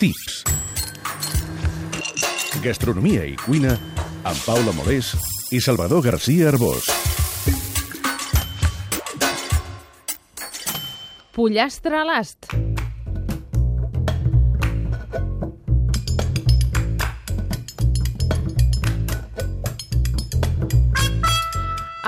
Tips. Gastronomia i cuina amb Paula Molés i Salvador García Arbós. Pollastre a l'ast.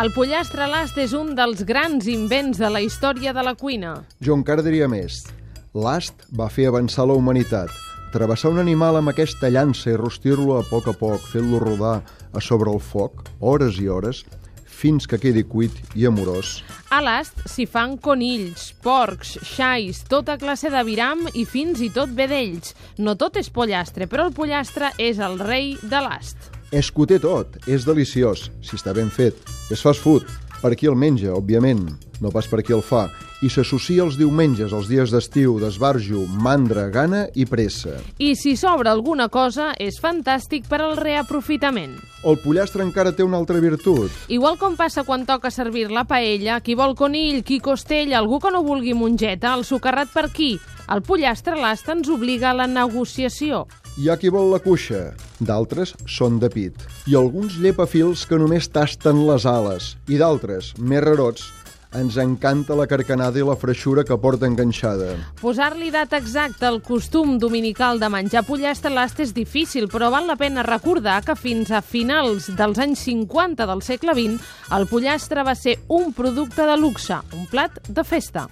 El pollastre a l'ast és un dels grans invents de la història de la cuina. Jo encara diria més. L'ast va fer avançar la humanitat. Travessar un animal amb aquesta llança i rostir-lo a poc a poc, fent-lo rodar a sobre el foc, hores i hores, fins que quedi cuit i amorós. A l'ast s'hi fan conills, porcs, xais, tota classe de viram i fins i tot vedells. No tot és pollastre, però el pollastre és el rei de l'ast. És que ho té tot, és deliciós, si està ben fet. És fast food, per qui el menja, òbviament, no pas per qui el fa, i s'associa els diumenges, els dies d'estiu, d'esbarjo, mandra, gana i pressa. I si sobra alguna cosa, és fantàstic per al reaprofitament. El pollastre encara té una altra virtut. Igual com passa quan toca servir la paella, qui vol conill, qui costella, algú que no vulgui mongeta, el socarrat per qui? El pollastre a l'ast ens obliga a la negociació. Hi ha qui vol la cuixa, d'altres són de pit, i alguns llepafils que només tasten les ales, i d'altres, més rarots, ens encanta la carcanada i la freixura que porta enganxada. Posar-li data exacta al costum dominical de menjar pollastre l'ast és difícil, però val la pena recordar que fins a finals dels anys 50 del segle XX el pollastre va ser un producte de luxe, un plat de festa.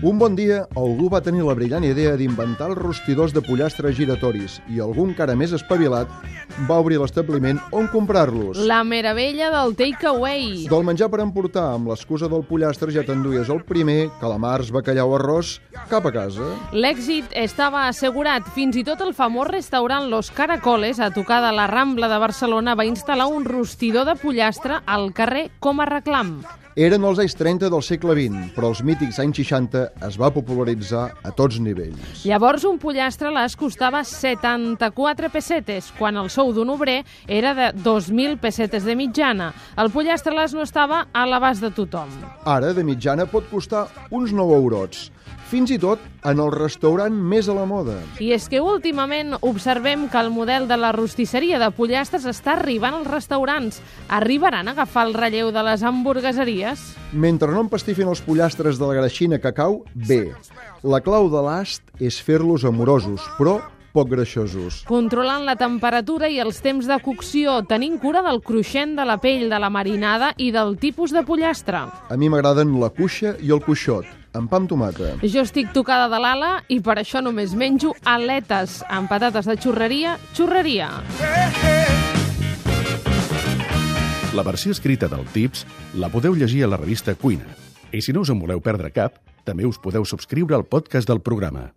Un bon dia, algú va tenir la brillant idea d'inventar els rostidors de pollastre giratoris i algú encara més espavilat va obrir l'establiment on comprar-los. La meravella del takeaway. Del menjar per emportar, amb l'excusa del pollastre ja t'enduies el primer, calamars, bacallà o arròs, cap a casa. L'èxit estava assegurat. Fins i tot el famós restaurant Los Caracoles, a tocar de la Rambla de Barcelona, va instal·lar un rostidor de pollastre al carrer com a reclam. Eren els anys 30 del segle XX, però els mítics anys 60 es va popularitzar a tots nivells. Llavors un pollastre a l'as costava 74 pessetes, quan el sou d'un obrer era de 2.000 pessetes de mitjana. El pollastre a l'as no estava a l'abast de tothom. Ara, de mitjana, pot costar uns 9 eurots, fins i tot en el restaurant més a la moda. I és que últimament observem que el model de la rostisseria de pollastres està arribant als restaurants. Arribaran a agafar el relleu de les hamburgueseries? Mentre no empastifin els pollastres de la greixina cacau, bé. La clau de l'ast és fer-los amorosos, però poc greixosos. Controlant la temperatura i els temps de cocció, tenint cura del cruixent de la pell, de la marinada i del tipus de pollastre. A mi m'agraden la cuixa i el cuixot, amb pa amb tomata. Jo estic tocada de l'ala i per això només menjo aletes amb patates de xurreria, xurreria. La versió escrita del Tips la podeu llegir a la revista Cuina. I si no us en voleu perdre cap, també us podeu subscriure al podcast del programa.